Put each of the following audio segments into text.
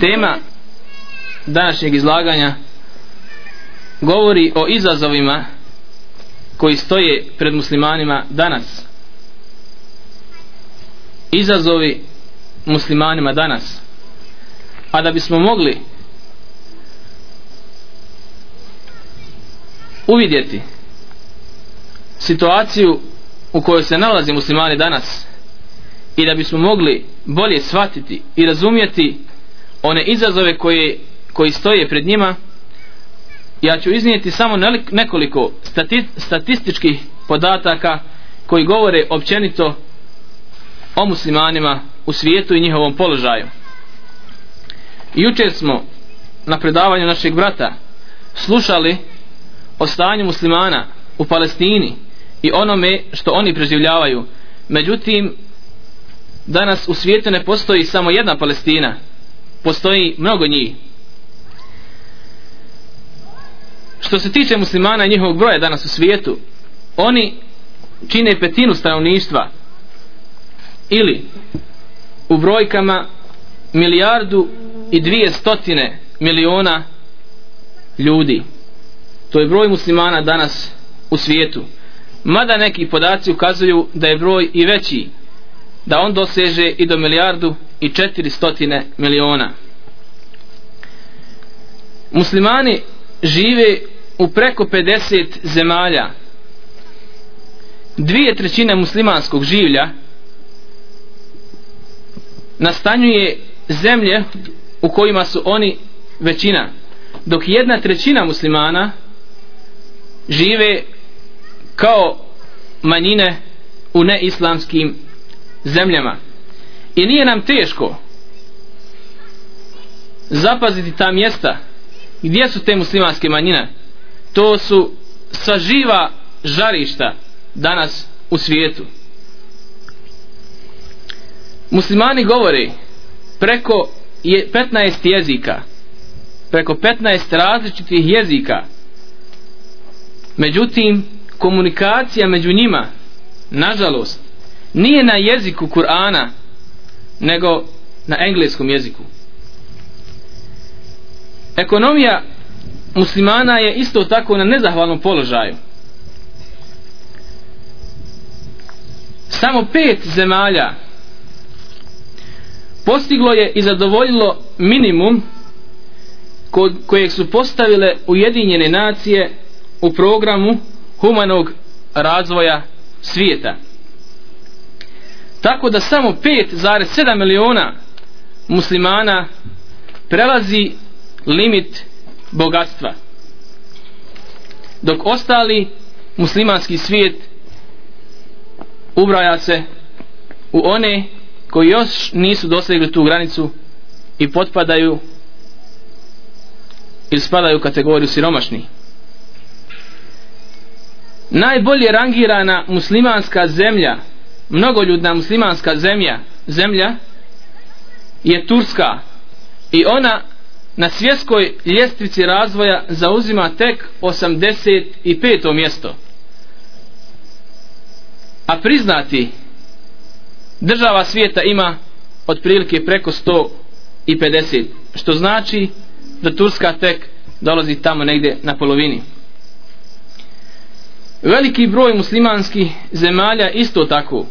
Tema današnjeg izlaganja govori o izazovima koji stoje pred muslimanima danas. Izazovi muslimanima danas. A da bismo mogli uvidjeti situaciju u kojoj se nalazi muslimani danas i da bismo mogli bolje shvatiti i razumjeti one izazove koje, koji stoje pred njima ja ću iznijeti samo nekoliko stati, statističkih podataka koji govore općenito o muslimanima u svijetu i njihovom položaju. Jučer smo na predavanju našeg brata slušali o stanju muslimana u Palestini i onome što oni preživljavaju. Međutim danas u svijetu ne postoji samo jedna Palestina postoji mnogo njih. Što se tiče muslimana i njihovog broja danas u svijetu oni čine petinu stanovništva ili u brojkama milijardu i dvije stotine miliona ljudi. To je broj muslimana danas u svijetu. Mada neki podaci ukazuju da je broj i veći da on doseže i do milijardu i četiri stotine miliona. Muslimani žive u preko 50 zemalja. Dvije trećine muslimanskog življa nastanjuje zemlje u kojima su oni većina dok jedna trećina muslimana žive kao manjine u neislamskim zemljama. I nije nam teško zapaziti ta mjesta. Gdje su te muslimanske manjine? To su sva živa žarišta danas u svijetu. Muslimani govore preko 15 jezika preko 15 različitih jezika. Međutim komunikacija među njima nažalost nije na jeziku Kur'ana nego na engleskom jeziku ekonomija muslimana je isto tako na nezahvalnom položaju samo pet zemalja postiglo je i zadovoljilo minimum kojeg su postavile Ujedinjene nacije u programu humanog razvoja svijeta. Tako da samo 5,7 miliona muslimana prelazi limit bogatstva. Dok ostali muslimanski svijet ubraja se u one koji još nisu dosegli tu granicu i potpadaju ili spadaju u kategoriju siromašni. najbolje rangirana muslimanska zemlja mnogoljudna muslimanska zemlja zemlja je Turska i ona na svjetskoj ljestvici razvoja zauzima tek 85. mjesto a priznati država svijeta ima otprilike preko 150 što znači da Turska tek dolazi tamo negdje na polovini veliki broj muslimanskih zemalja isto tako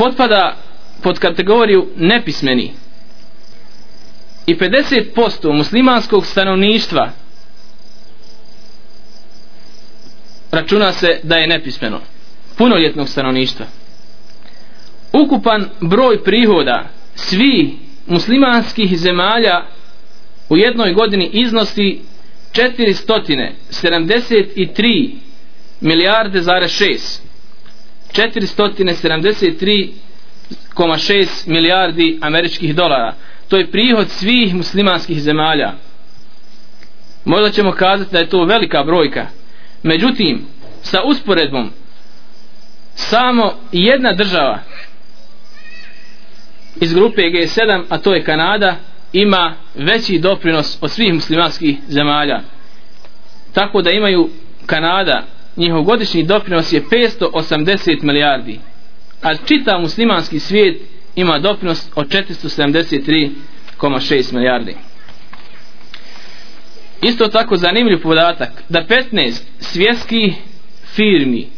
potpada pod kategoriju nepismeni. I 50% muslimanskog stanovništva računa se da je nepismeno. Punoljetnog stanovništva. Ukupan broj prihoda svi muslimanskih zemalja u jednoj godini iznosi 473 milijarde zare 6 473,6 milijardi američkih dolara. To je prihod svih muslimanskih zemalja. Možda ćemo kazati da je to velika brojka. Međutim sa usporedbom samo jedna država iz grupe G7 a to je Kanada ima veći doprinos od svih muslimanskih zemalja. Tako da imaju Kanada njihov godišnji doprinos je 580 milijardi a čitav muslimanski svijet ima doprinos od 473,6 milijardi. Isto tako zanimljiv podatak da 15 svjetskih firmi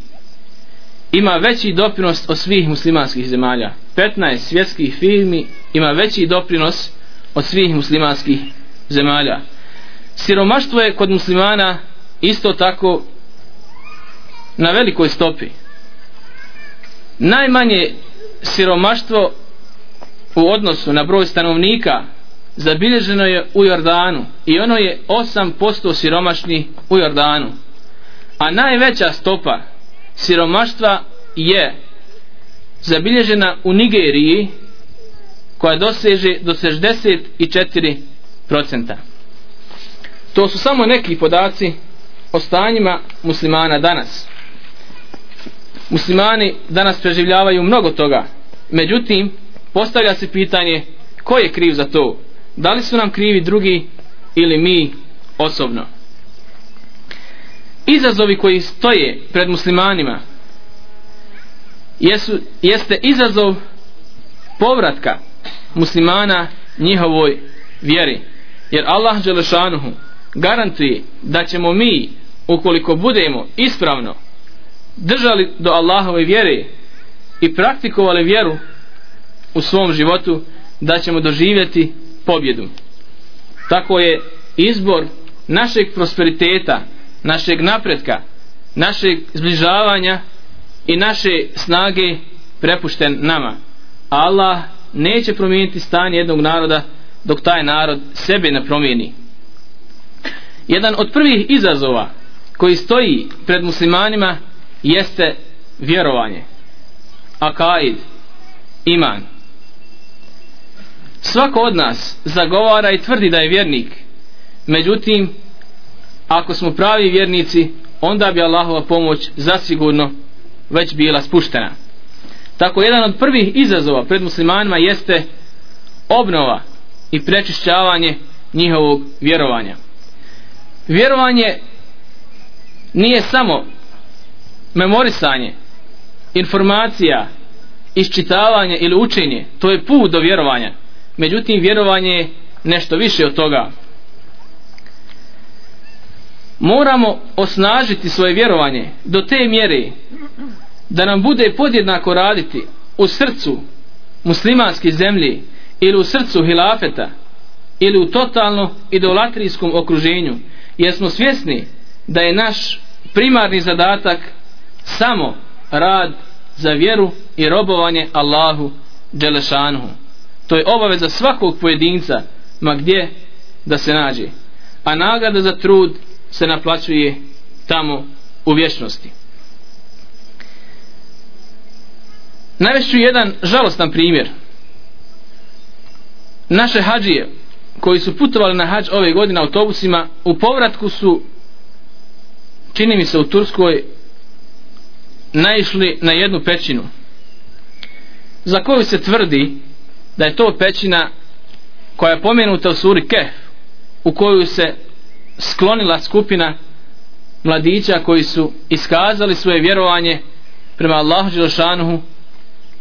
ima veći doprinos od svih muslimanskih zemalja. 15 svjetskih firmi ima veći doprinos od svih muslimanskih zemalja. Siromaštvo je kod muslimana isto tako na velikoj stopi. Najmanje siromaštvo u odnosu na broj stanovnika zabilježeno je u Jordanu i ono je 8% siromašni u Jordanu. A najveća stopa siromaštva je zabilježena u Nigeriji koja doseže do 64%. To su samo neki podaci o stanjima muslimana danas. Muslimani danas preživljavaju mnogo toga. Međutim, postavlja se pitanje ko je kriv za to? Da li su nam krivi drugi ili mi osobno? Izazovi koji stoje pred muslimanima jesu, jeste izazov povratka muslimana njihovoj vjeri. Jer Allah Đelešanuhu garantuje da ćemo mi ukoliko budemo ispravno držali do Allahove vjere i praktikovali vjeru u svom životu da ćemo doživjeti pobjedu. Tako je izbor našeg prosperiteta, našeg napretka, našeg zbližavanja i naše snage prepušten nama. Allah neće promijeniti stanje jednog naroda dok taj narod sebe ne promijeni. Jedan od prvih izazova koji stoji pred muslimanima jeste vjerovanje. Akaid, iman. Svako od nas zagovara i tvrdi da je vjernik. Međutim, ako smo pravi vjernici, onda bi Allahova pomoć zasigurno već bila spuštena. Tako jedan od prvih izazova pred muslimanima jeste obnova i prečišćavanje njihovog vjerovanja. Vjerovanje nije samo memorisanje informacija iščitavanje ili učenje to je put do vjerovanja. Međutim vjerovanje je nešto više od toga. Moramo osnažiti svoje vjerovanje do te mjere da nam bude podjednako raditi u srcu muslimanske zemlje ili u srcu hilafeta ili u totalno idolatrijskom okruženju jer smo svjesni da je naš primarni zadatak samo rad za vjeru i robovanje Allahu Đelešanuhu. To je obaveza svakog pojedinca, ma gdje da se nađe. A nagrada za trud se naplaćuje tamo u vječnosti. Navešću jedan žalostan primjer. Naše hađije koji su putovali na hađ ove godine autobusima u povratku su čini mi se u Turskoj naišli na jednu pećinu za koju se tvrdi da je to pećina koja je pomenuta u suri Kef u koju se sklonila skupina mladića koji su iskazali svoje vjerovanje prema Allahu Đelšanuhu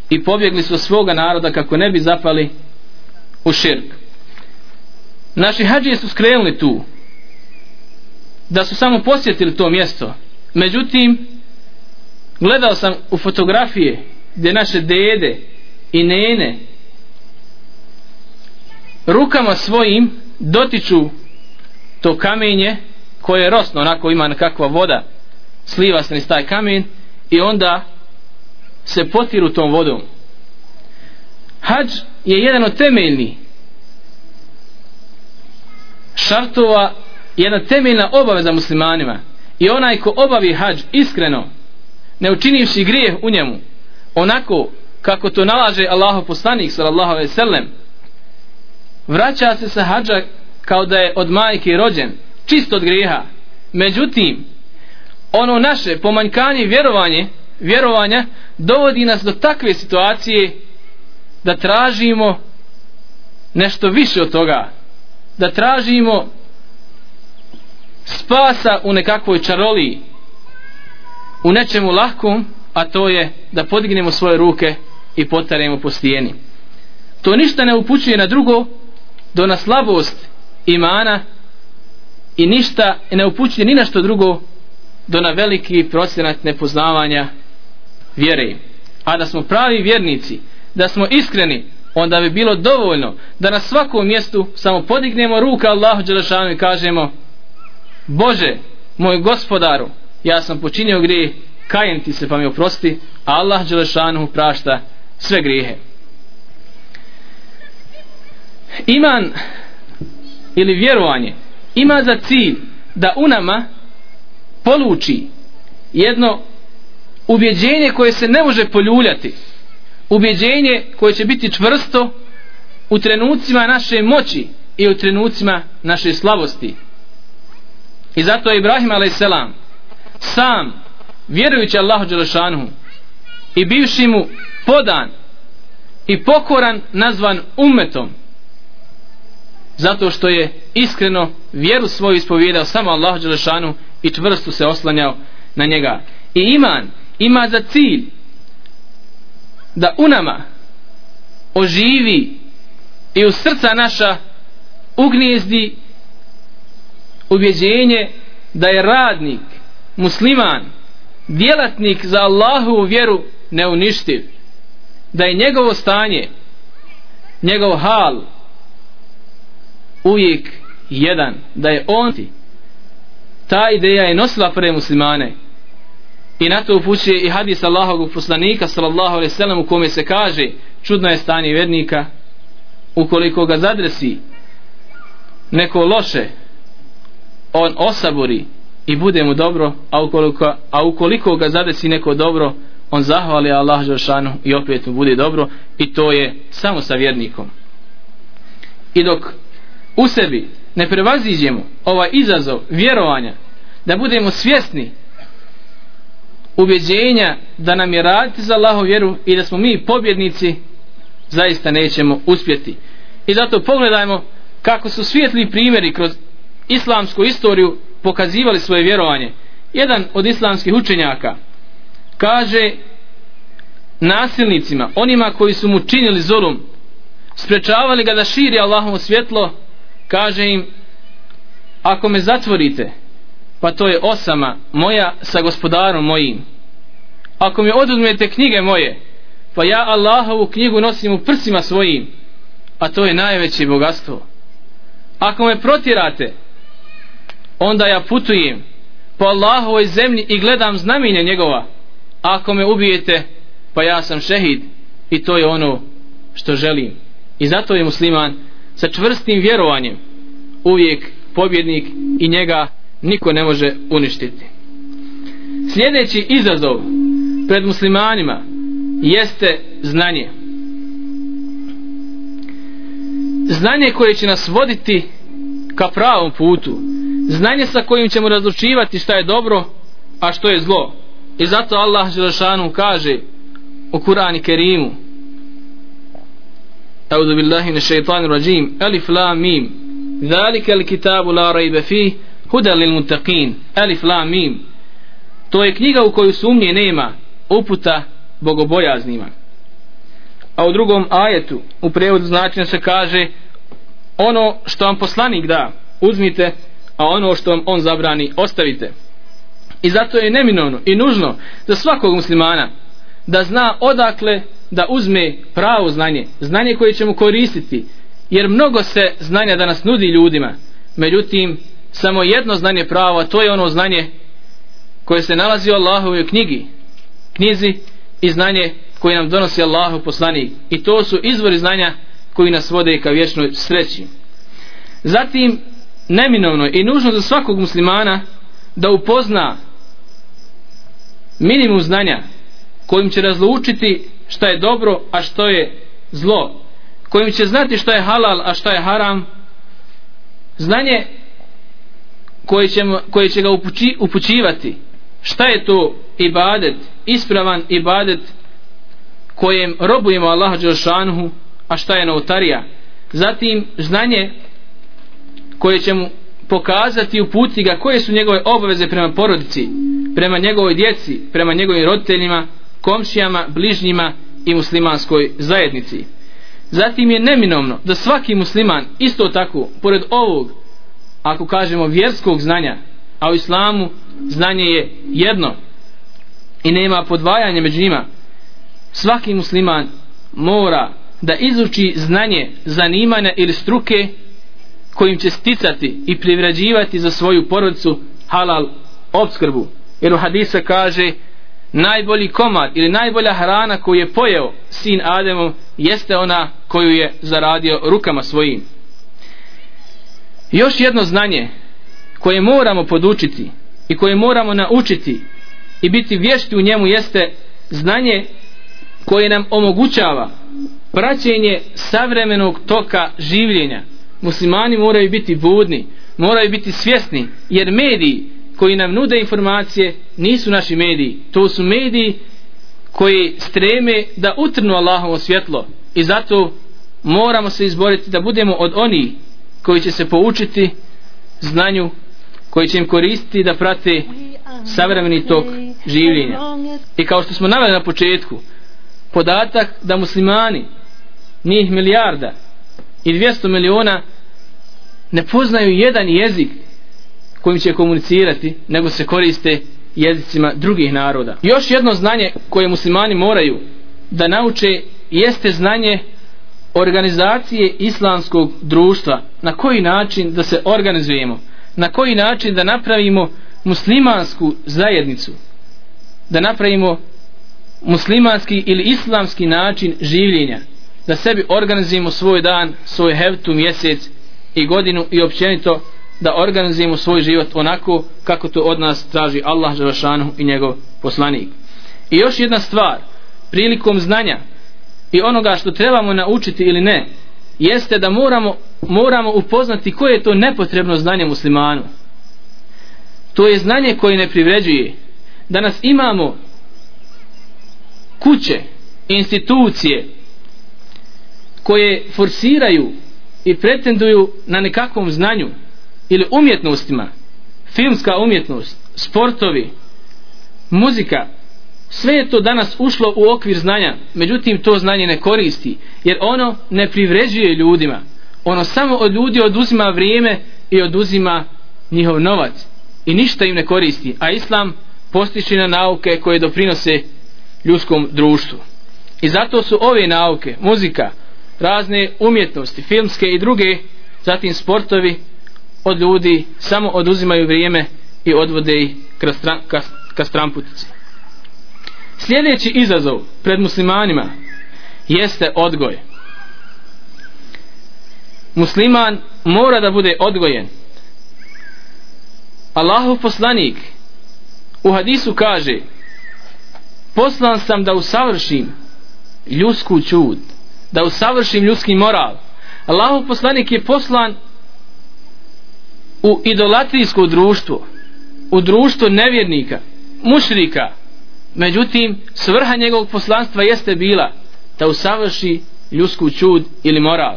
i pobjegli su svoga naroda kako ne bi zapali u širk. Naši hađije su skrenuli tu da su samo posjetili to mjesto. Međutim, gledao sam u fotografije gdje naše dede i nene rukama svojim dotiču to kamenje koje je rosno, onako ima nekakva voda sliva se niz taj kamen i onda se potiru tom vodom. Hađ je jedan od temeljni šartova jedna temeljna obaveza muslimanima. I onaj ko obavi hađ iskreno ne učinivši grijeh u njemu onako kako to nalaže Allahu poslanik sallallahu alejhi ve sellem vraća se sa hadža kao da je od majke rođen čist od grijeha. Međutim ono naše pomanjkanje vjerovanje vjerovanja dovodi nas do takve situacije da tražimo nešto više od toga da tražimo spasa u nekakvoj čaroliji u nečemu lahkom a to je da podignemo svoje ruke i potaremo po stijeni. To ništa ne upućuje na drugo do na slabost imana i ništa ne upućuje ni na što drugo do na veliki procenat nepoznavanja vjere. A da smo pravi vjernici da smo iskreni onda bi bilo dovoljno da na svakom mjestu samo podignemo ruka Allahu Đelešanu i kažemo Bože, moj gospodaru ja sam počinio grije kajem ti se pa mi oprosti a Allah Đelešanuhu prašta sve grijehe iman ili vjerovanje ima za cilj da u nama poluči jedno ubjeđenje koje se ne može poljuljati ubjeđenje koje će biti čvrsto u trenucima naše moći i u trenucima naše slabosti i zato je Ibrahim a.s sam vjerujući Allahu Đelešanu i bivši mu podan i pokoran nazvan umetom zato što je iskreno vjeru svoju ispovjedao samo Allahu Đelešanu i čvrsto se oslanjao na njega. I iman ima za cilj da u nama oživi i u srca naša ugnjezdi ubjeđenje da je radnik musliman djelatnik za Allahu vjeru neuništiv da je njegovo stanje njegov hal uvijek jedan da je on ti ta ideja je nosila pre muslimane. I na to upućuje i hadis Allahovog poslanika sallallahu alaihi sallam u kome se kaže čudno je stanje vjernika ukoliko ga zadresi neko loše on osabori i bude mu dobro a ukoliko, a ukoliko ga zadesi neko dobro on zahvali Allah Žešanu i opet mu bude dobro i to je samo sa vjernikom. I dok u sebi ne prevaziđemo ovaj izazov vjerovanja da budemo svjesni ubjeđenja da nam je raditi za Allahu vjeru i da smo mi pobjednici zaista nećemo uspjeti. I zato pogledajmo kako su svijetli primjeri kroz islamsku istoriju pokazivali svoje vjerovanje. Jedan od islamskih učenjaka kaže nasilnicima onima koji su mu činili zulum sprečavali ga da širi Allahovo svjetlo kaže im ako me zatvorite pa to je osama moja sa gospodarom mojim. Ako mi oduzmete knjige moje pa ja Allahovu knjigu nosim u prsima svojim a to je najveće bogatstvo. Ako me protirate onda ja putujem po Allahovoj zemlji i gledam znamenje njegova. Ako me ubijete pa ja sam šehid i to je ono što želim. I zato je musliman sa čvrstim vjerovanjem uvijek pobjednik i njega niko ne može uništiti. Sljedeći izazov pred muslimanima jeste znanje. Znanje koje će nas voditi ka pravom putu znanje sa kojim ćemo razlučivati šta je dobro a što je zlo i zato Allah Želešanu kaže u Kurani Kerimu أعوذ بالله من الشيطان الرجيم ألف لام ميم ذلك الكتاب لا ريب فيه هدى للمتقين ألف لام ميم to je knjiga u kojoj sumnje nema uputa bogobojaznima a u drugom ajetu u prevodu značenja se kaže ono što vam poslanik da uzmite a ono što vam on zabrani ostavite. I zato je neminovno i nužno za svakog muslimana da zna odakle da uzme pravo znanje znanje koje ćemo koristiti jer mnogo se znanja danas nudi ljudima. Međutim samo jedno znanje pravo a to je ono znanje koje se nalazi u Allahovoj knjigi knjizi i znanje koje nam donosi Allahu poslanik. I to su izvori znanja koji nas vode ka vječnoj sreći. Zatim neminovno i nužno za svakog muslimana da upozna minimum znanja kojim će razlučiti šta je dobro a što je zlo kojim će znati šta je halal a šta je haram. Znanje koje, ćemo, koje će ga upući, upućivati. Šta je to ibadet ispravan ibadet kojem robujemo Allaha Đelšanuhu a šta je novotarija. Zatim znanje koje će mu pokazati i uputi ga koje su njegove obaveze prema porodici prema njegovoj djeci prema njegovim roditeljima komšijama, bližnjima i muslimanskoj zajednici. Zatim je neminovno da svaki musliman isto tako pored ovog ako kažemo vjerskog znanja a u islamu znanje je jedno i nema podvajanja među njima svaki musliman mora da izuči znanje zanimanja ili struke kojim će sticati i privrađivati za svoju porodicu halal obskrbu. Jer u hadisa kaže najbolji komad ili najbolja hrana koju je pojeo sin Ademov jeste ona koju je zaradio rukama svojim. Još jedno znanje koje moramo podučiti i koje moramo naučiti i biti vješti u njemu jeste znanje koje nam omogućava praćenje savremenog toka življenja muslimani moraju biti budni moraju biti svjesni jer mediji koji nam nude informacije nisu naši mediji. To su mediji koji streme da utrnu Allahovo svjetlo i zato moramo se izboriti da budemo od onih koji će se poučiti znanju koji će im koristiti da prate savremeni tok življenja. I kao što smo naveli na početku podatak da muslimani njih milijarda i 200 miliona ne poznaju jedan jezik kojim će komunicirati nego se koriste jezicima drugih naroda. Još jedno znanje koje muslimani moraju da nauče jeste znanje organizacije islamskog društva. Na koji način da se organizujemo? Na koji način da napravimo muslimansku zajednicu? Da napravimo muslimanski ili islamski način življenja? Da sebi organizujemo svoj dan svoj hevtu mjesec i godinu i općenito da organizujemo svoj život onako kako to od nas traži Allah Želešanu i njegov poslanik. I još jedna stvar prilikom znanja i onoga što trebamo naučiti ili ne jeste da moramo, moramo upoznati koje je to nepotrebno znanje muslimanu. To je znanje koje ne privređuje. Danas imamo kuće institucije koje forsiraju i pretenduju na nekakvom znanju ili umjetnostima filmska umjetnost sportovi muzika sve je to danas ušlo u okvir znanja međutim to znanje ne koristi jer ono ne privređuje ljudima. Ono samo od ljudi oduzima vrijeme i oduzima njihov novac i ništa im ne koristi a islam postiče na nauke koje doprinose ljudskom društvu. I zato su ove nauke muzika razne umjetnosti filmske i druge zatim sportovi od ljudi samo oduzimaju vrijeme i odvode ih ka, ka stramputici. Sljedeći izazov pred muslimanima jeste odgoj. Musliman mora da bude odgojen. Allahov poslanik u hadisu kaže poslan sam da usavršim ljudsku čud da usavršim ljudski moral. Allahov poslanik je poslan u idolatrijsko društvo u društvo nevjernika mušrika. Međutim svrha njegovog poslanstva jeste bila da usavrši ljudsku čud ili moral.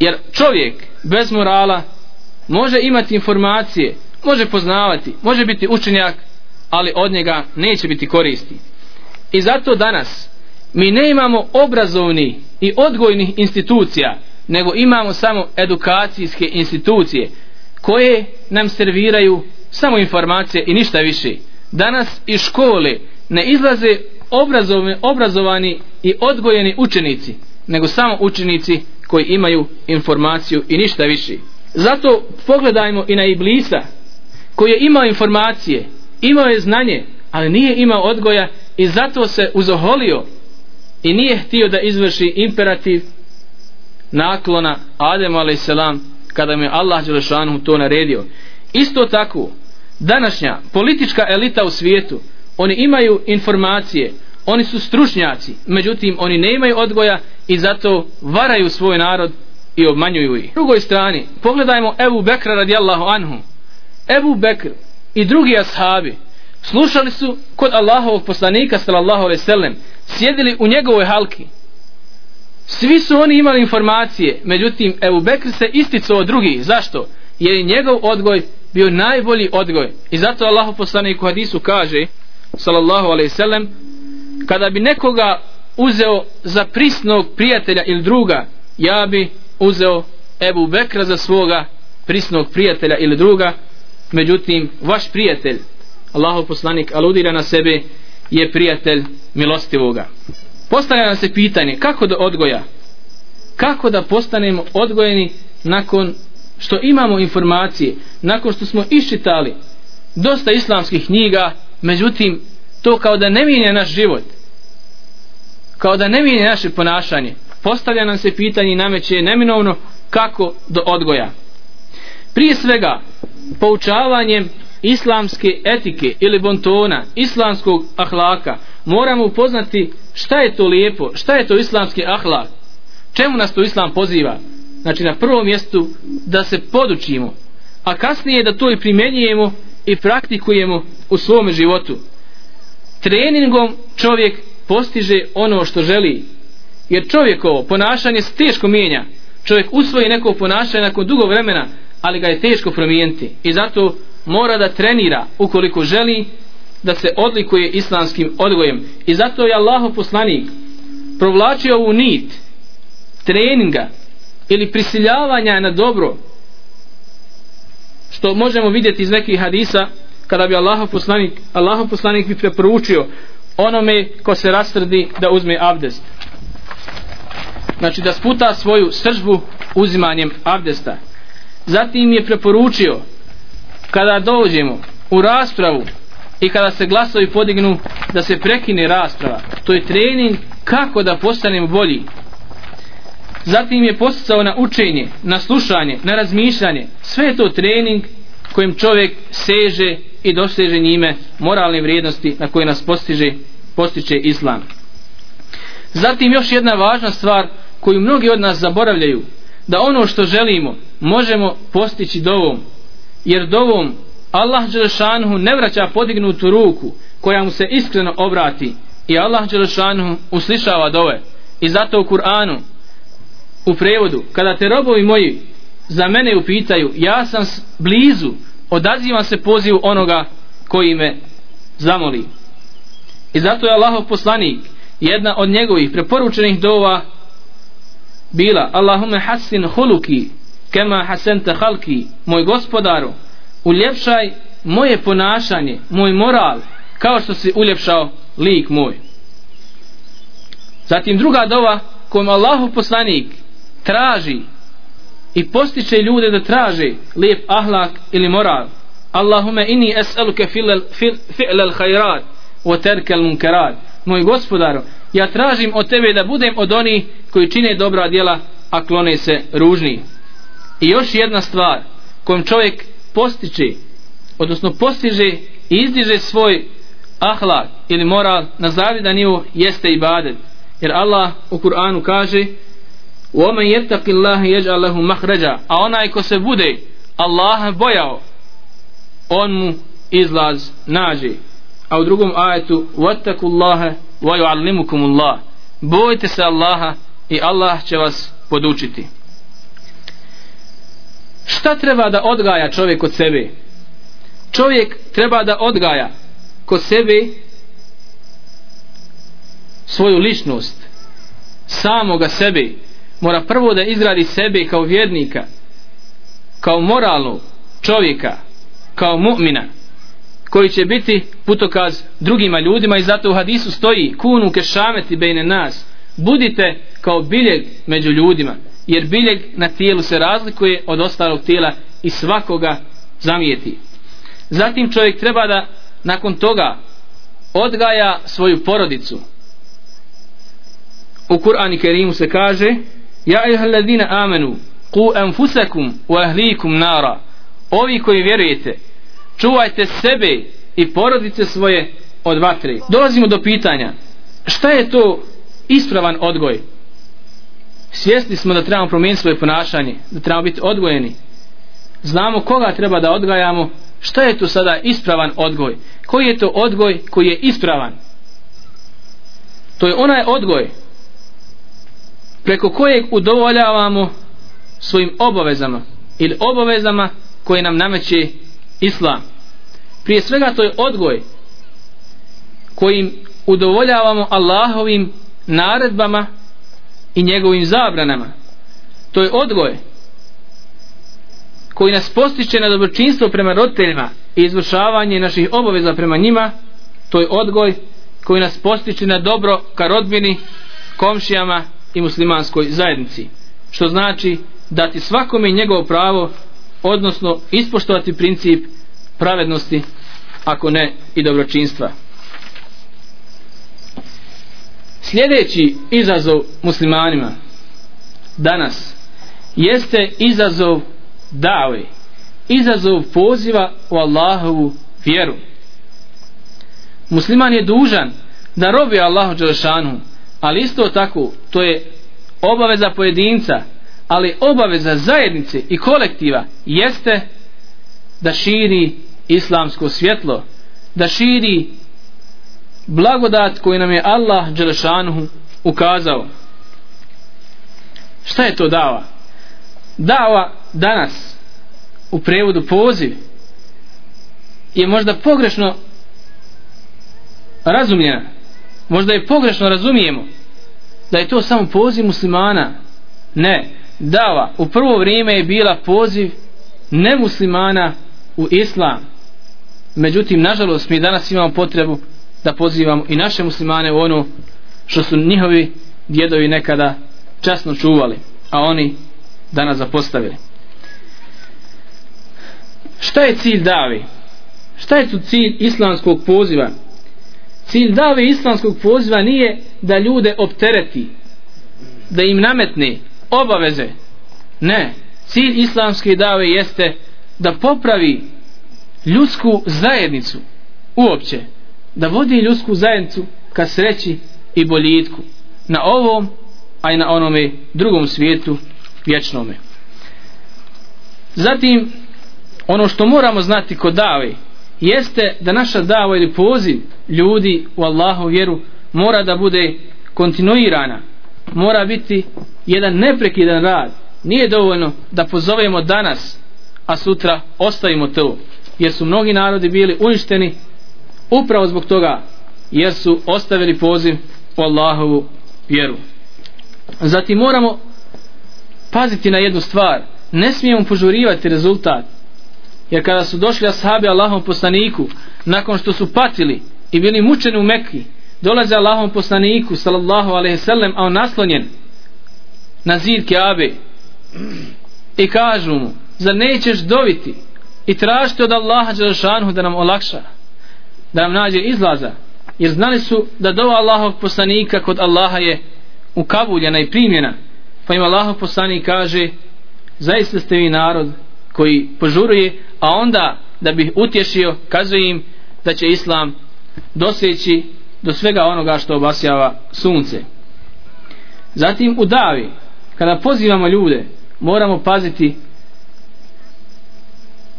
Jer čovjek bez morala može imati informacije može poznavati, može biti učenjak ali od njega neće biti koristi. I zato danas mi ne imamo obrazovni i odgojnih institucija nego imamo samo edukacijske institucije koje nam serviraju samo informacije i ništa više. Danas iz škole ne izlaze obrazovni, obrazovani i odgojeni učenici nego samo učenici koji imaju informaciju i ništa više. Zato pogledajmo i na Iblisa koji je imao informacije imao je znanje ali nije imao odgoja i zato se uzoholio i nije htio da izvrši imperativ naklona Adem a.s. kada mu je Allah Đelešanu to naredio isto tako današnja politička elita u svijetu oni imaju informacije oni su stručnjaci međutim oni ne imaju odgoja i zato varaju svoj narod i obmanjuju ih. drugoj strani pogledajmo Ebu Bekra radijallahu anhu Ebu Bekr i drugi ashabi slušali su kod Allahovog poslanika sallallahu alejhi ve sellem sjedili u njegovoj halki. Svi su oni imali informacije međutim Ebu Bekr se isticao od drugih. Zašto? jer je njegov odgoj bio najbolji odgoj. I zato Allahu poslanik u hadisu kaže sallallahu alejhi ve sellem kada bi nekoga uzeo za prisnog prijatelja ili druga ja bi uzeo Ebu Bekra za svoga prisnog prijatelja ili druga. Međutim vaš prijatelj Allahov poslanik aludira na sebe je prijatelj milostivoga. Postavlja nam se pitanje kako da odgoja? Kako da postanemo odgojeni nakon što imamo informacije nakon što smo iščitali dosta islamskih knjiga međutim to kao da ne mijenja naš život kao da ne mijenja naše ponašanje. Postavlja nam se pitanje i nameće neminovno kako do odgoja. Prije svega poučavanjem islamske etike ili bontona islamskog ahlaka moramo upoznati šta je to lijepo šta je to islamski ahlak. Čemu nas to islam poziva? Znači na prvom mjestu da se podučimo a kasnije da to i primjenjujemo i praktikujemo u svom životu. Treningom čovjek postiže ono što želi jer čovjekovo ponašanje se teško mijenja. Čovjek usvoji neko ponašanje nakon dugo vremena ali ga je teško promijeniti. I zato mora da trenira ukoliko želi da se odlikuje islamskim odgojem. I zato je Allahu poslanik provlačio ovu nit treninga ili prisiljavanja na dobro što možemo vidjeti iz nekih hadisa kada bi Allahov poslanik Allahov poslanik bi preporučio onome ko se rastrdi da uzme abdest. Znači da sputa svoju sržbu uzimanjem abdesta. Zatim je preporučio kada dođemo u raspravu i kada se glasovi podignu da se prekine rasprava to je trening kako da postanemo bolji. Zatim je posticao na učenje na slušanje, na razmišljanje. Sve je to trening kojim čovjek seže i doseže njime moralne vrijednosti na koje nas postiže postiče islam. Zatim još jedna važna stvar koju mnogi od nas zaboravljaju da ono što želimo možemo postići dovom jer dovom Allah Đelešanuhu ne vraća podignutu ruku koja mu se iskreno obrati. I Allah Đelešanuhu uslišava dove. I zato u Kur'anu u prevodu kada te robovi moji za mene upitaju ja sam blizu odazivam se pozivu onoga koji me zamoli. I zato je Allahov poslanik jedna od njegovih preporučenih dova bila Allahume hasin huluki kema hasente halki moj gospodaru uljepšaj moje ponašanje moj moral kao što si uljepšao lik moj. Zatim druga dova kojom Allahov poslanik traži i postiče ljude da traže lijep ahlak ili moral. Allahume inni es'aluke fi'l al khairat wa terke al munkarat moj gospodaru ja tražim od tebe da budem od onih koji čine dobra djela a klone se ružni i još jedna stvar kojom čovjek postiče odnosno postiže i izdiže svoj ahlak ili moral na zavidan nivo jeste ibadet jer Allah u Kur'anu kaže وَمَنْ يَتَّقِ اللَّهِ يَجْعَلْ لَهُ مَخْرَجَا a onaj ko se bude Allah bojao on mu izlaz nađe a u drugom ajetu وَتَّقُ اللَّهَ وَيُعَلِّمُكُمُ اللَّهِ bojte se Allaha i Allah će vas podučiti šta treba da odgaja čovjek od sebe? Čovjek treba da odgaja kod sebe svoju ličnost samoga sebe. Mora prvo da izgradi sebe kao vjernika kao moralnog čovjeka kao mu'mina koji će biti putokaz drugima ljudima i zato u hadisu stoji kunu kešameti bejne nas. Budite kao biljeg među ljudima jer biljeg na tijelu se razlikuje od ostalog tijela i svakoga zamijeti. Zatim čovjek treba da nakon toga odgaja svoju porodicu. U Kur'ani Kerimu se kaže Ja ihal amenu ku enfusekum u ahlikum nara. Ovi koji vjerujete čuvajte sebe i porodice svoje od vatre. Dolazimo do pitanja šta je to ispravan odgoj? Svjesni smo da trebamo promijeniti svoje ponašanje da trebamo biti odgojeni. Znamo koga treba da odgajamo šta je to sada ispravan odgoj? Koji je to odgoj koji je ispravan? To je onaj odgoj preko kojeg udovoljavamo svojim obavezama ili obavezama koje nam nameće islam. Prije svega to je odgoj kojim udovoljavamo Allahovim naredbama i njegovim zabranama. To je odgoj koji nas postiče na dobročinstvo prema roditeljima i izvršavanje naših obaveza prema njima to je odgoj koji nas postiče na dobro ka rodbini komšijama i muslimanskoj zajednici što znači dati svakome njegovo pravo odnosno ispoštovati princip pravednosti ako ne i dobročinstva sljedeći izazov muslimanima danas jeste izazov dave izazov poziva u Allahovu vjeru. Musliman je dužan da robi Allahu Đelešanu ali isto tako to je obaveza pojedinca ali obaveza zajednice i kolektiva jeste da širi islamsko svjetlo da širi blagodat koju nam je Allah Đelešanuhu ukazao. Šta je to dava? Dava danas u prevodu poziv je možda pogrešno razumljena možda je pogrešno razumijemo da je to samo poziv muslimana. Ne dava u prvo vrijeme je bila poziv nemuslimana u islam. Međutim nažalost mi danas imamo potrebu da pozivamo i naše muslimane u ono što su njihovi djedovi nekada časno čuvali a oni danas zapostavili. Šta je cilj davi? Šta je tu cilj islamskog poziva? Cilj dave islamskog poziva nije da ljude optereti da im nametne obaveze. Ne. Cilj islamske dave jeste da popravi ljudsku zajednicu uopće da vodi ljudsku zajednicu ka sreći i boljitku na ovom a i na onome drugom svijetu vječnome. Zatim ono što moramo znati kod dave jeste da naša dava ili poziv ljudi u Allahu vjeru mora da bude kontinuirana mora biti jedan neprekidan rad. Nije dovoljno da pozovemo danas a sutra ostavimo to jer su mnogi narodi bili uništeni upravo zbog toga jer su ostavili poziv u Allahovu vjeru. Zatim moramo paziti na jednu stvar. Ne smijemo požurivati rezultat. Jer kada su došli ashabi Allahom poslaniku nakon što su patili i bili mučeni u Mekki dolaze Allahom poslaniku sallallahu alaihi sallam a on naslonjen na zid Keabe i kažu mu zar nećeš doviti i tražiti od Allaha Đelšanhu da nam olakša? Da nam nađe izlaza. Jer znali su da dova Allahov poslanika kod Allaha je ukabuljena i primjena. Pa im Allahov poslanik kaže zaista ste vi narod koji požuruje a onda da bih utješio kazuje im da će Islam doseći do svega onoga što obasjava sunce. Zatim u davi kada pozivamo ljude moramo paziti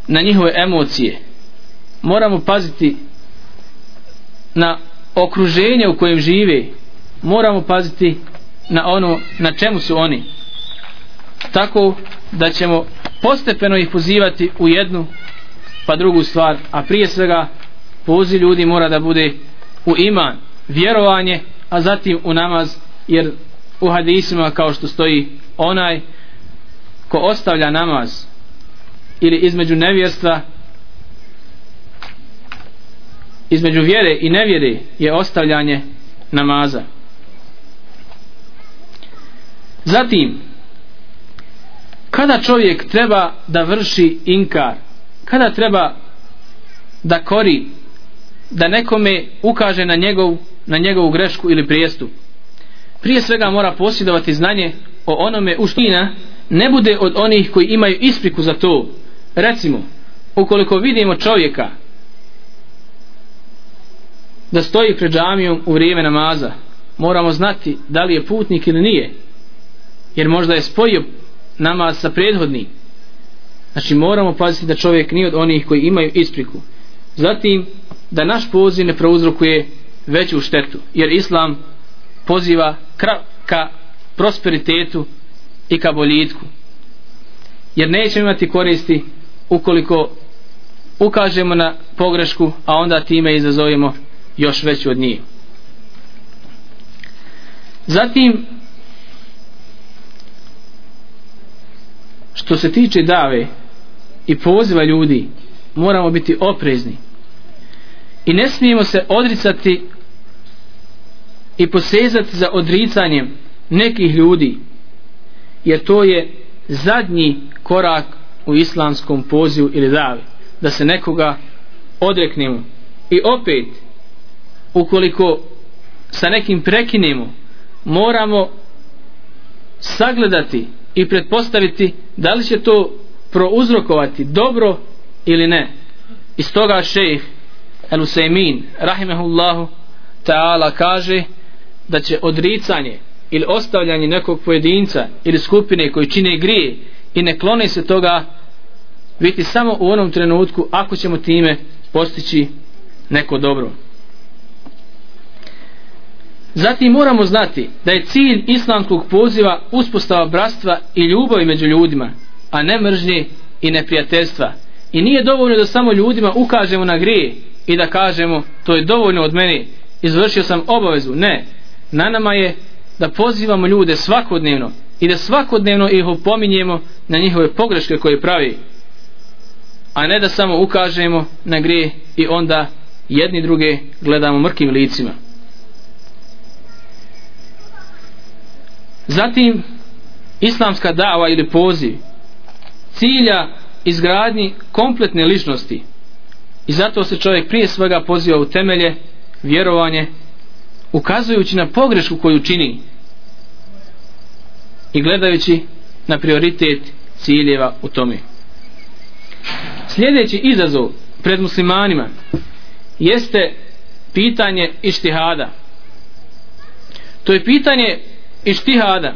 na njihove emocije. Moramo paziti na okruženje u kojem žive moramo paziti na ono na čemu su oni. Tako da ćemo postepeno ih pozivati u jednu pa drugu stvar a prije svega poziv ljudi mora da bude u iman vjerovanje a zatim u namaz jer u hadisima kao što stoji onaj ko ostavlja namaz ili između nevjerstva između vjere i nevjere je ostavljanje namaza. Zatim kada čovjek treba da vrši inkar kada treba da kori da nekome ukaže na njegov na njegovu grešku ili prijestup prije svega mora posjedovati znanje o onome u ština ne bude od onih koji imaju ispriku za to. Recimo ukoliko vidimo čovjeka da stoji pred džamijom u vrijeme namaza. Moramo znati da li je putnik ili nije jer možda je spojio namaz sa prethodnim. Znači moramo paziti da čovjek nije od onih koji imaju ispriku. Zatim da naš poziv ne prouzrokuje veću štetu jer islam poziva ka prosperitetu i ka boljitku. Jer nećemo imati koristi ukoliko ukažemo na pogrešku a onda time izazovimo još veću od njih. Zatim što se tiče dave i poziva ljudi moramo biti oprezni. I ne smijemo se odricati i posezati za odricanjem nekih ljudi jer to je zadnji korak u islamskom pozivu ili davi da se nekoga odreknemo. I opet ukoliko sa nekim prekinemo moramo sagledati i pretpostaviti da li će to prouzrokovati dobro ili ne. Iz toga šejh El Usaymin rahimehullahu ta'ala kaže da će odricanje ili ostavljanje nekog pojedinca ili skupine koji čine grije i ne klone se toga biti samo u onom trenutku ako ćemo time postići neko dobro zatim moramo znati da je cilj islamskog poziva uspostava bratstva i ljubavi među ljudima a ne mržnje i neprijateljstva. I nije dovoljno da samo ljudima ukažemo na grije i da kažemo to je dovoljno od mene izvršio sam obavezu. Ne na nama je da pozivamo ljude svakodnevno i da svakodnevno ih opominjemo na njihove pogreške koje pravi a ne da samo ukažemo na grije i onda jedni druge gledamo mrkim licima. Zatim islamska dava ili poziv cilja izgradnji kompletne ličnosti. I zato se čovjek prije svega poziva u temelje vjerovanje ukazujući na pogrešku koju čini i gledajući na prioritet ciljeva u tome. Sljedeći izazov pred muslimanima jeste pitanje ištihada. To je pitanje ištihada.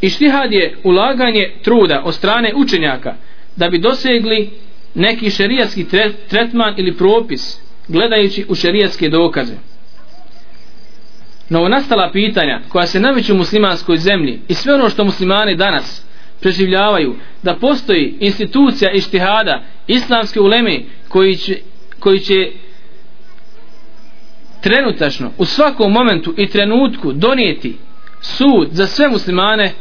Ištihad je ulaganje truda od strane učenjaka da bi dosegli neki šerijatski tretman ili propis gledajući u šerijatske dokaze. Novonastala pitanja koja se nameću u muslimanskoj zemlji i sve ono što muslimani danas preživljavaju da postoji institucija ištihada islamske uleme koji će, koji će trenutačno u svakom momentu i trenutku donijeti sud za sve muslimane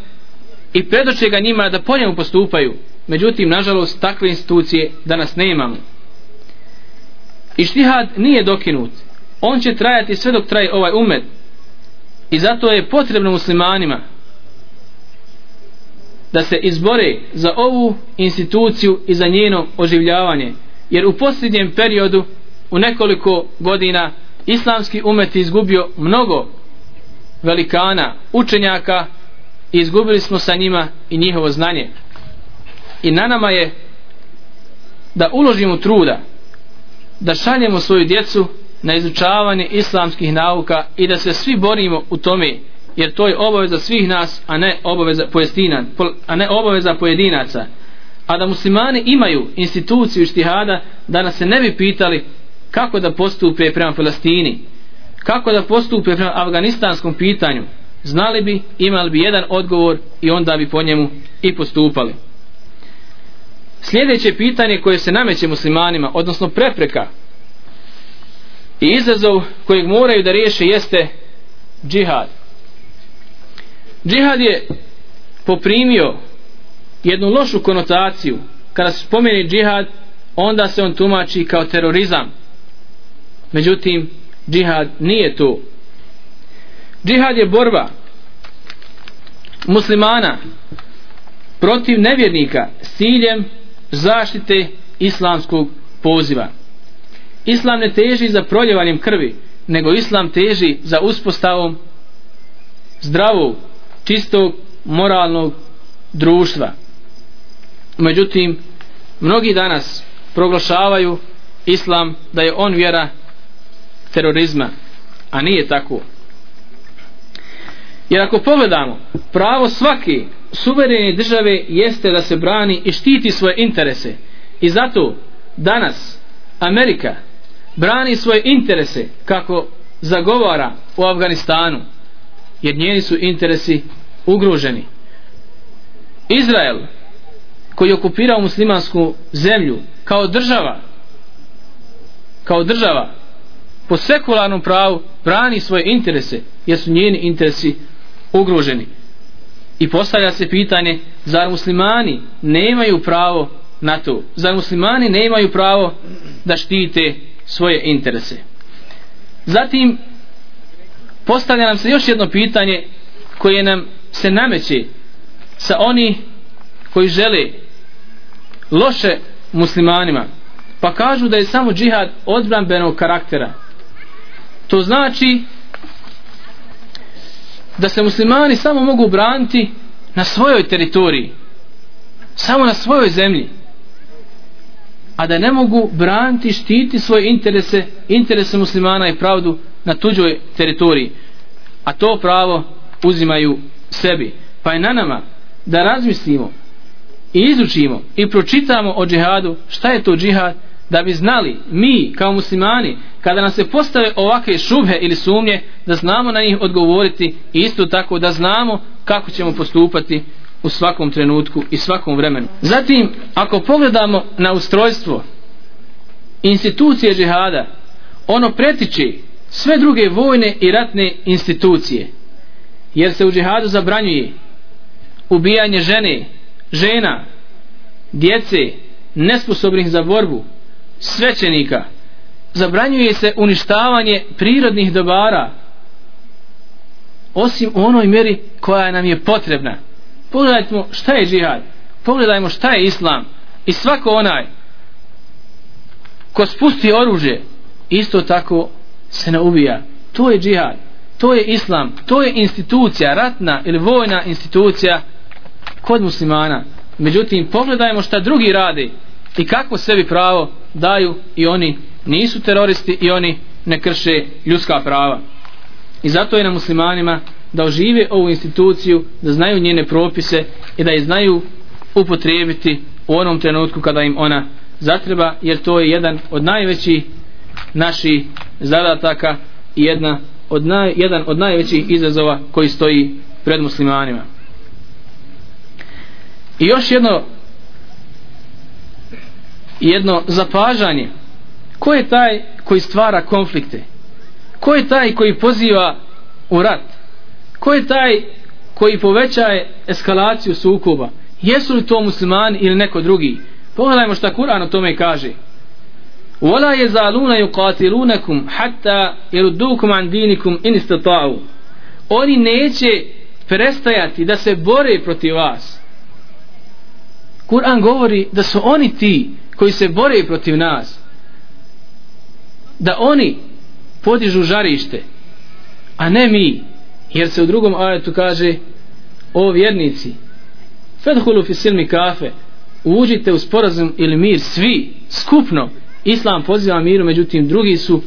i predoče ga njima da po njemu postupaju. Međutim nažalost takve institucije danas ne imamo ištihad nije dokinut. On će trajati sve dok traje ovaj umet. I zato je potrebno muslimanima da se izbore za ovu instituciju i za njeno oživljavanje. Jer u posljednjem periodu u nekoliko godina islamski umet je izgubio mnogo velikana učenjaka i izgubili smo sa njima i njihovo znanje. I na nama je da uložimo truda da šaljemo svoju djecu na izučavanje islamskih nauka i da se svi borimo u tome jer to je obaveza svih nas a ne obaveza pojedina, a ne obaveza pojedinaca. A da muslimani imaju instituciju štihada da nas se ne bi pitali kako da postupe prema Palestini kako da postupe prema afganistanskom pitanju? Znali bi, imali bi jedan odgovor i onda bi po njemu i postupali. Sljedeće pitanje koje se nameće muslimanima odnosno prepreka i izazov kojeg moraju da riješe jeste džihad. Džihad je poprimio jednu lošu konotaciju. Kada se spomeni džihad onda se on tumači kao terorizam. Međutim džihad nije to džihad je borba muslimana protiv nevjernika s ciljem zaštite islamskog poziva. Islam ne teži za proljevanjem krvi nego islam teži za uspostavom zdravog čistog moralnog društva. Međutim mnogi danas proglašavaju islam da je on vjera terorizma a nije tako. Jer ako pogledamo pravo svake suverene države jeste da se brani i štiti svoje interese. I zato danas Amerika brani svoje interese kako zagovara u Afganistanu jer njeni su interesi ugroženi. Izrael koji je okupirao muslimansku zemlju kao država kao država po sekularnom pravu brani svoje interese jer su njeni interesi ugroženi. I postavlja se pitanje zar muslimani nemaju pravo na to? Zar muslimani nemaju pravo da štite svoje interese? Zatim postavlja nam se još jedno pitanje koje nam se nameće sa oni koji žele loše muslimanima. Pa kažu da je samo džihad odbranbenog karaktera to znači da se muslimani samo mogu braniti na svojoj teritoriji samo na svojoj zemlji a da ne mogu braniti štiti svoje interese interese muslimana i pravdu na tuđoj teritoriji. A to pravo uzimaju sebi. Pa je na nama da razmislimo i izučimo i pročitamo o džihadu šta je to džihad da bi znali mi kao muslimani kada nam se postave ovakve šubhe ili sumnje da znamo na njih odgovoriti i isto tako da znamo kako ćemo postupati u svakom trenutku i svakom vremenu. Zatim, ako pogledamo na ustrojstvo institucije džihada, ono pretiče sve druge vojne i ratne institucije, jer se u džihadu zabranjuje ubijanje žene, žena, djece, nesposobnih za borbu, svećenika, zabranjuje se uništavanje prirodnih dobara, osim u onoj mjeri koja nam je potrebna. Pogledajmo šta je džihad pogledajmo šta je islam i svako onaj ko spusti oružje isto tako se ne ubija. To je džihad to je islam to je institucija ratna ili vojna institucija kod muslimana. Međutim pogledajmo šta drugi rade i kako sebi pravo daju i oni nisu teroristi i oni ne krše ljudska prava i zato je na muslimanima da ožive ovu instituciju, da znaju njene propise i da je znaju upotrijebiti u onom trenutku kada im ona zatreba, jer to je jedan od najvećih naših zadataka i jedna od naj, jedan od najvećih izazova koji stoji pred muslimanima. I još jedno jedno zapažanje ko je taj koji stvara konflikte ko je taj koji poziva u rat ko je taj koji povećaje eskalaciju sukoba jesu li to muslimani ili neko drugi pogledajmo šta Kur'an o tome kaže ولا يزالون يقاتلونكم حتى يردوكم عن دينكم إن استطاعوا oni neće prestajati da se bore protiv vas Kur'an govori da su oni ti koji se bore protiv nas. Da oni podižu žarište a ne mi. Jer se u drugom ajetu kaže o vjernici fedhulu fi silmi kafe uđite u sporazum ili mir svi skupno. Islam poziva miru međutim drugi su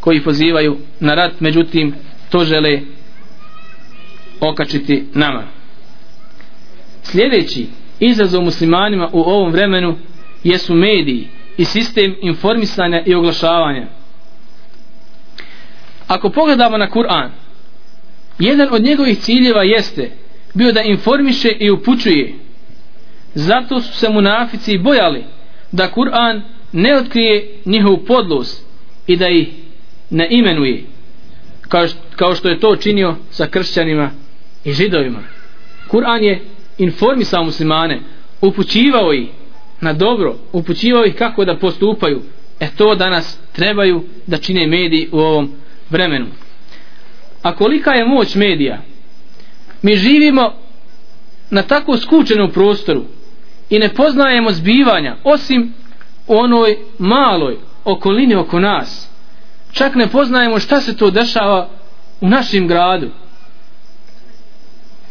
koji pozivaju na rat međutim to žele okačiti nama. Sljedeći izazov muslimanima u ovom vremenu jesu mediji i sistem informisanja i oglašavanja. Ako pogledamo na Kur'an jedan od njegovih ciljeva jeste bio da informiše i upućuje. Zato su se munafici bojali da Kur'an ne otkrije njihovu podlost i da ih ne imenuje kao, kao što je to činio sa kršćanima i židovima. Kur'an je informisao muslimane upućivao ih na dobro upućivao ih kako da postupaju e to danas trebaju da čine mediji u ovom vremenu. A kolika je moć medija? Mi živimo na tako skučenom prostoru i ne poznajemo zbivanja osim u onoj maloj okolini oko nas. Čak ne poznajemo šta se to dešava u našem gradu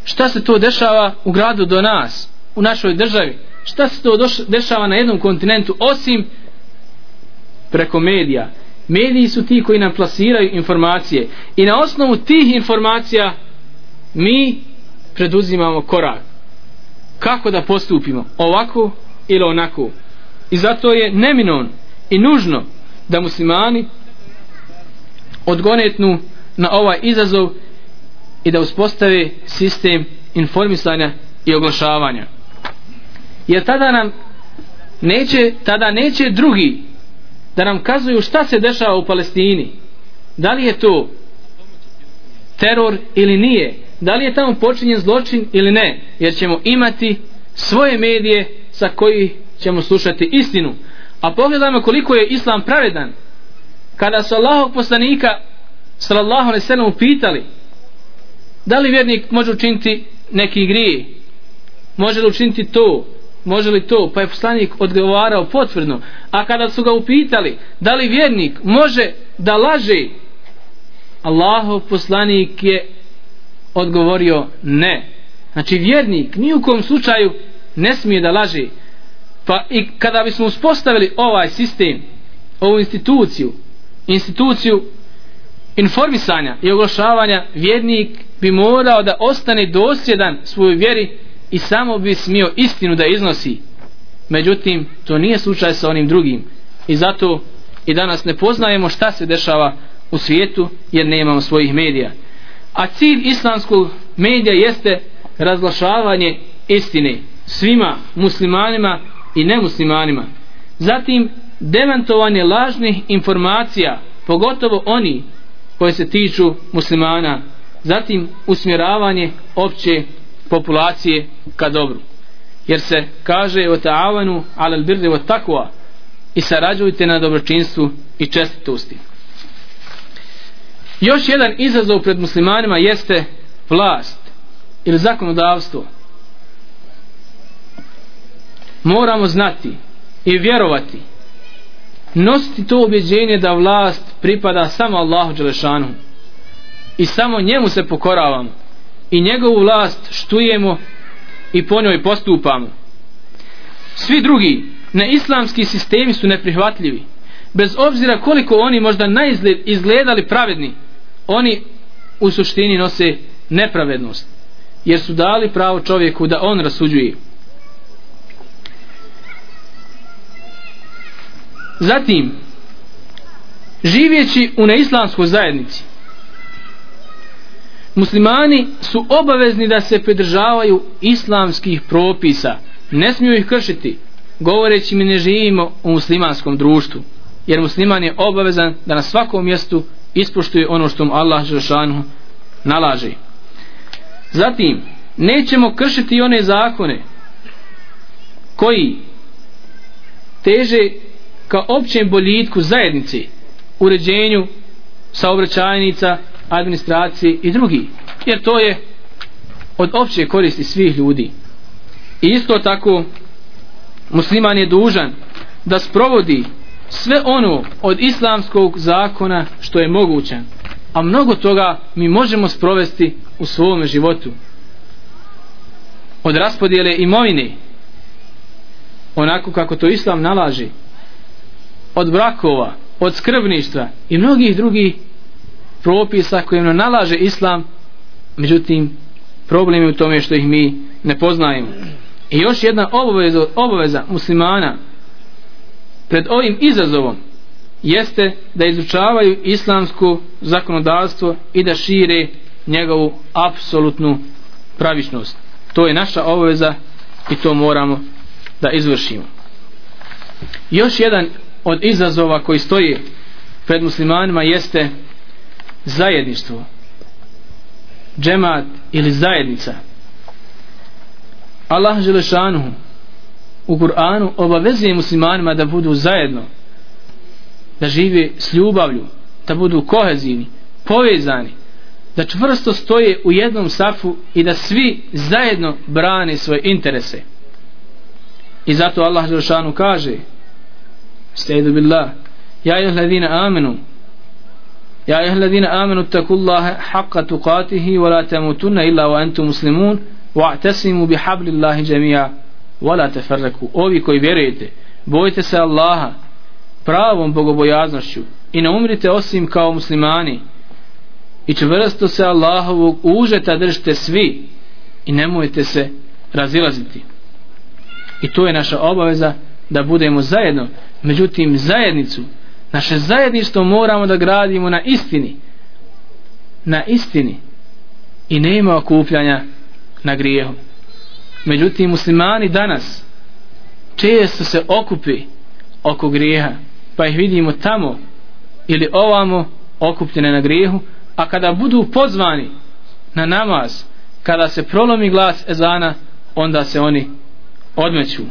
šta se to dešava u gradu do nas u našoj državi? Šta se to dešava na jednom kontinentu osim preko medija? Mediji su ti koji nam plasiraju informacije i na osnovu tih informacija mi preduzimamo korak. Kako da postupimo ovako ili onako? I zato je neminon i nužno da muslimani odgonetnu na ovaj izazov i da uspostave sistem informisanja i oglašavanja. Jer tada nam neće tada neće drugi da nam kazuju šta se dešava u Palestini. Da li je to teror ili nije? Da li je tamo počinjen zločin ili ne? Jer ćemo imati svoje medije sa koji ćemo slušati istinu. A pogledajmo koliko je islam pravedan. Kada su Allahog poslanika sallallahu alaihi sallam upitali da li vjernik može učiniti neki grije? Može li učiniti to? Može li to? Pa je poslanik odgovarao potvrdno a kada su ga upitali da li vjernik može da laže? Allahov poslanik je odgovorio ne. Znači vjernik ni u kom slučaju ne smije da laže. Pa i kada bismo uspostavili ovaj sistem ovu instituciju instituciju informisanja i oglašavanja vjernik bi morao da ostane dosljedan svojoj vjeri i samo bi smio istinu da iznosi. Međutim to nije slučaj sa onim drugim. I zato i danas ne poznajemo šta se dešava u svijetu jer nemamo svojih medija. A cilj islamskog medija jeste razglašavanje istine svima muslimanima i nemuslimanima. Zatim demantovanje lažnih informacija pogotovo oni koje se tiču muslimana. Zatim usmjeravanje opće populacije ka dobru. Jer se kaže o ta'avanu ala birri o takva i sarađujte na dobročinstvu i čestitosti. Još jedan izazov pred muslimanima jeste vlast ili zakonodavstvo. Moramo znati i vjerovati nositi to objeđenje da vlast pripada samo Allahu Đelešanu. I samo njemu se pokoravamo. I njegovu vlast štujemo i po njoj postupamo. Svi drugi na islamski sistemi su neprihvatljivi. Bez obzira koliko oni možda najizgled izgledali pravedni oni u suštini nose nepravednost. Jer su dali pravo čovjeku da on rasuđuje. Zatim živjeći u neislamskoj zajednici muslimani su obavezni da se pridržavaju islamskih propisa. Ne smiju ih kršiti govoreći mi ne živimo u muslimanskom društvu jer musliman je obavezan da na svakom mjestu ispoštuje ono što mu Allah Žešanu nalaže. Zatim nećemo kršiti one zakone koji teže ka općem boljitku zajednici uređenju saobraćajnica administracije i drugi jer to je od opće koristi svih ljudi i isto tako musliman je dužan da sprovodi sve ono od islamskog zakona što je moguće. a mnogo toga mi možemo sprovesti u svome životu od raspodjele imovine onako kako to islam nalaži od brakova od skrbništva i mnogih drugih propisa koje nam nalaže islam. Međutim problem je u tome što ih mi ne poznajemo. I još jedna obaveza, obaveza muslimana pred ovim izazovom jeste da izučavaju islamsko zakonodavstvo i da šire njegovu apsolutnu pravičnost. To je naša obaveza i to moramo da izvršimo. Još jedan od izazova koji stoji pred muslimanima jeste zajedništvo. Džemat ili zajednica. Allah Želešanuhu u Kur'anu obavezuje muslimanima da budu zajedno da žive s ljubavlju da budu kohezivni povezani da čvrsto stoje u jednom safu i da svi zajedno brane svoje interese. I zato Allah Želešanu kaže stejdu billah ja ih ladina amenu يا أيها الذين آمنوا اتقوا الله حق تقاته ولا تموتن إلا وأنتم مسلمون واعتصموا بحبل الله جميعا ولا تفرقوا ovi koji vjerujete bojite se Allaha pravom bogobojaznošću i ne umrite osim kao muslimani i čvrsto se Allahovog užeta držite svi i nemojte se razilaziti i to je naša obaveza da budemo zajedno međutim zajednicu naše zajedništvo moramo da gradimo na istini. Na istini. I nema okupljanja na grijehu međutim muslimani danas često se okupi oko grijeha pa ih vidimo tamo ili ovamo okupljene na grijehu a kada budu pozvani na namaz kada se prolomi glas ezana onda se oni odmeću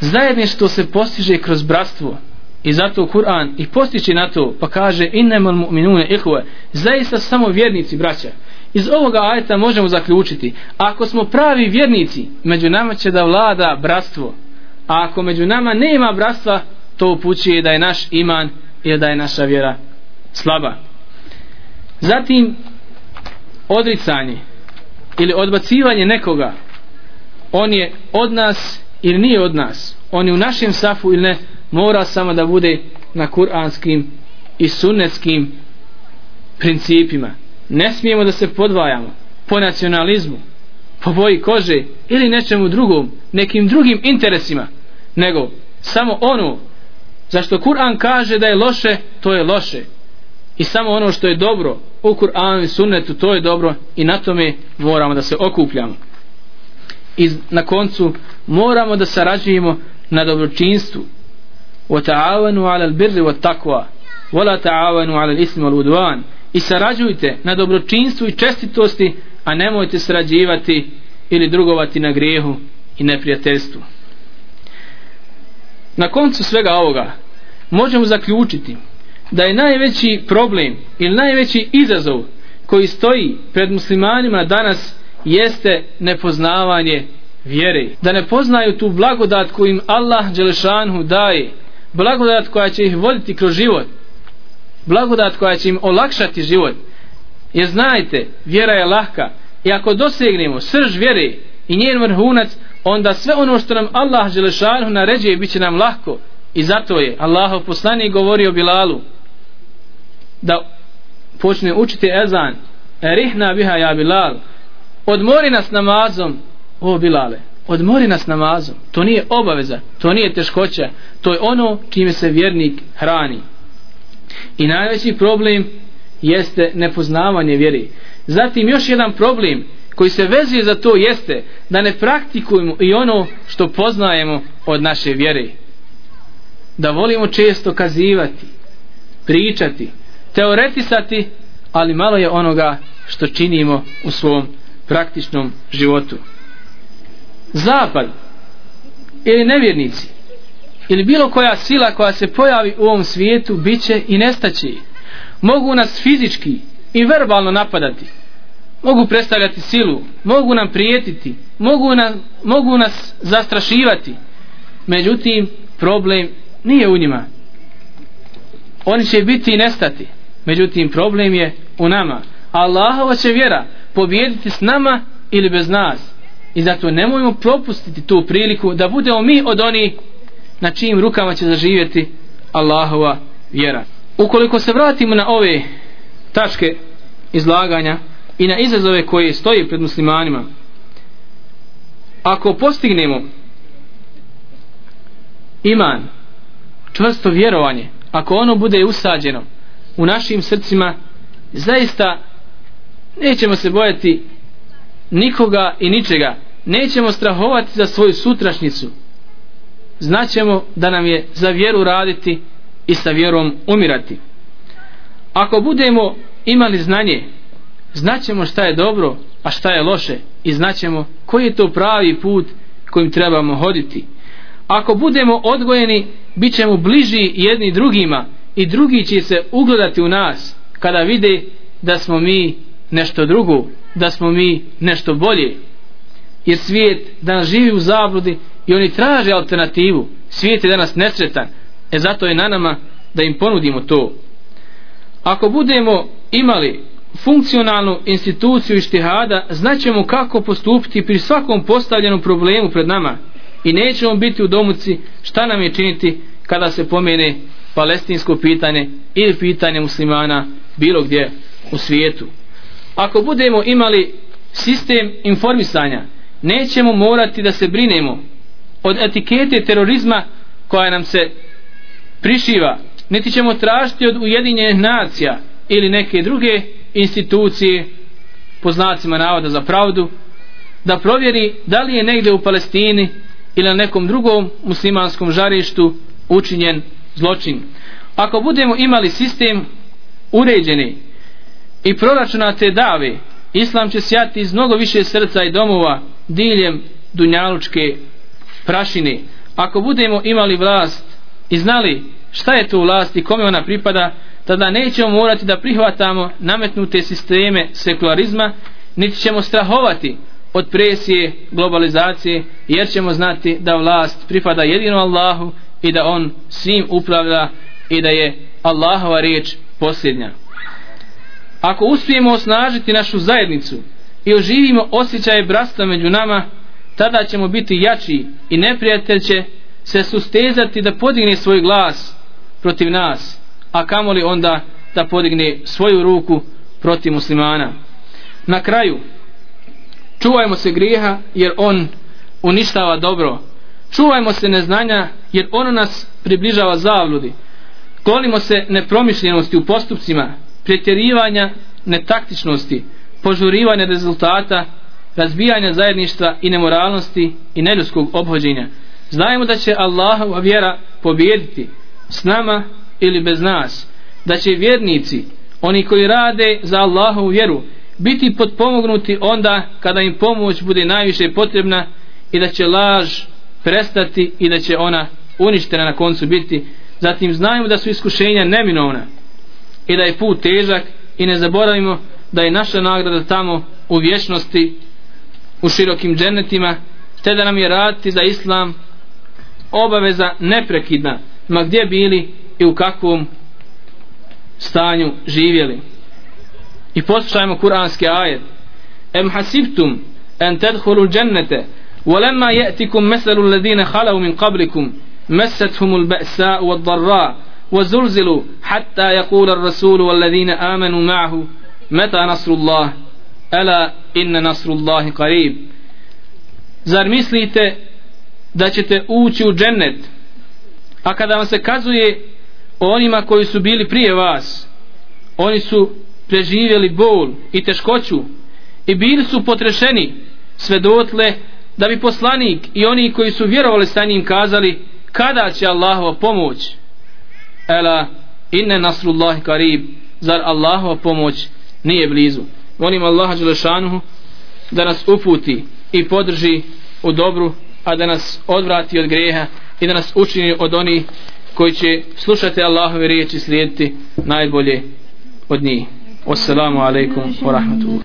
zajedništvo se postiže kroz bratstvo. I zato Kur'an i postiče na to pa kaže innemal mu'minune ihve zaista samo vjernici braća. Iz ovoga ajeta možemo zaključiti ako smo pravi vjernici među nama će da vlada bratstvo. A ako među nama nema bratstva to upućuje da je naš iman ili da je naša vjera slaba. Zatim odricanje ili odbacivanje nekoga. On je od nas ili nije od nas? On je u našem safu ili ne? Mora samo da bude na kuranskim i sunnetskim principima. Ne smijemo da se podvajamo po nacionalizmu po boji kože ili nečemu drugom nekim drugim interesima nego samo ono zašto Kur'an kaže da je loše to je loše. I samo ono što je dobro u Kur'anu i sunnetu to je dobro i na tome moramo da se okupljamo i na koncu moramo da sarađujemo na dobročinstvu وتعاونوا على البر والتقوى ولا تعاونوا على الإثم والعدوان i sarađujte na dobročinstvu i čestitosti a nemojte sarađivati ili drugovati na grijehu i neprijateljstvu na koncu svega ovoga možemo zaključiti da je najveći problem ili najveći izazov koji stoji pred muslimanima danas jeste nepoznavanje vjere. Da ne poznaju tu blagodat koju im Allah Đelešanhu daje. Blagodat koja će ih voditi kroz život. Blagodat koja će im olakšati život. Jer znajte vjera je lahka. I ako dosegnemo srž vjere i njen vrhunac onda sve ono što nam Allah Đelešanhu naređuje bit će nam lahko. I zato je Allah poslani govorio Bilalu da počne učiti ezan. Erihna biha ja Bilal odmori nas namazom o Bilale odmori nas namazom. To nije obaveza, to nije teškoća to je ono čime se vjernik hrani. I najveći problem jeste nepoznavanje vjeri zatim još jedan problem koji se vezuje za to jeste da ne praktikujemo i ono što poznajemo od naše vjere. Da volimo često kazivati pričati teoretisati ali malo je onoga što činimo u svom praktičnom životu. Zapad ili nevjernici ili bilo koja sila koja se pojavi u ovom svijetu bit će i nestaće mogu nas fizički i verbalno napadati. Mogu predstavljati silu mogu nam prijetiti mogu, na, mogu nas zastrašivati. Međutim problem nije u njima. Oni će biti i nestati. Međutim problem je u nama. Allahova će vjera pobijediti s nama ili bez nas. I zato nemojmo propustiti tu priliku da budemo mi od onih na čijim rukama će zaživjeti Allahova vjera. Ukoliko se vratimo na ove tačke izlaganja i na izazove koje stoji pred muslimanima ako postignemo iman čvrsto vjerovanje ako ono bude usađeno u našim srcima zaista nećemo se bojati nikoga i ničega. Nećemo strahovati za svoju sutrašnjicu. Znaćemo da nam je za vjeru raditi i sa vjerom umirati. Ako budemo imali znanje znaćemo šta je dobro a šta je loše i znaćemo koji je to pravi put kojim trebamo hoditi. Ako budemo odgojeni bit ćemo bliži jedni drugima i drugi će se ugledati u nas kada vide da smo mi nešto drugo da smo mi nešto bolje. Jer svijet danas živi u zabludi i oni traže alternativu. Svijet je danas nesretan. E zato je na nama da im ponudimo to. Ako budemo imali funkcionalnu instituciju ištihada znaćemo kako postupiti pri svakom postavljenom problemu pred nama. I nećemo biti u domuci šta nam je činiti kada se pomene palestinsko pitanje ili pitanje muslimana bilo gdje u svijetu ako budemo imali sistem informisanja nećemo morati da se brinemo od etikete terorizma koja nam se prišiva niti ćemo tražiti od ujedinjenih nacija ili neke druge institucije po znacima navoda za pravdu da provjeri da li je negde u Palestini ili na nekom drugom muslimanskom žarištu učinjen zločin. Ako budemo imali sistem uređeni i proračunate dave islam će sjati iz mnogo više srca i domova diljem dunjalučke prašine. Ako budemo imali vlast i znali šta je to vlast i kome ona pripada tada nećemo morati da prihvatamo nametnute sisteme sekularizma niti ćemo strahovati od presije globalizacije jer ćemo znati da vlast pripada jedino Allahu i da on svim upravlja i da je Allahova riječ posljednja ako uspijemo osnažiti našu zajednicu i oživimo osjećaje brasta među nama tada ćemo biti jači i neprijatelj će se sustezati da podigne svoj glas protiv nas a kamoli onda da podigne svoju ruku protiv muslimana. Na kraju čuvajmo se grijeha jer on uništava dobro. Čuvajmo se neznanja jer ono nas približava zavludi klonimo se nepromišljenosti u postupcima pretjerivanja netaktičnosti požurivanja rezultata razbijanja zajedništva i nemoralnosti i neljudskog obhođenja. Znajemo da će Allahova vjera pobijediti s nama ili bez nas da će vjernici oni koji rade za Allahovu vjeru biti potpomognuti onda kada im pomoć bude najviše potrebna i da će laž prestati i da će ona uništena na koncu biti. Zatim znajemo da su iskušenja neminovna i da je put težak i ne zaboravimo da je naša nagrada tamo u vječnosti u širokim džennetima te da nam je raditi za islam obaveza neprekidna ma gdje bili i u kakvom stanju živjeli i poslušajmo kuranski ajet em hasibtum en tedhulu džennete ولما يأتكم مثل الذين خلوا من قبلكم مستهم البأساء والضراء وزلزلوا حتى يقول الرسول والذين آمنوا معه متى نصر الله ألا إن نصر الله قريب Zar mislite da ćete ući u džennet a kada vam se kazuje o onima koji su bili prije vas oni su preživjeli bol i teškoću i bili su potrešeni sve dotle da bi poslanik i oni koji su vjerovali sa njim kazali kada će Allahova pomoć Ela inne nasrullah karib zar Allahova pomoć nije blizu molim Allaha Đelešanuhu da nas uputi i podrži u dobru a da nas odvrati od greha i da nas učini od onih koji će slušati Allahove riječi slijediti najbolje od njih. Wassalamu alaikum wa rahmatullahi.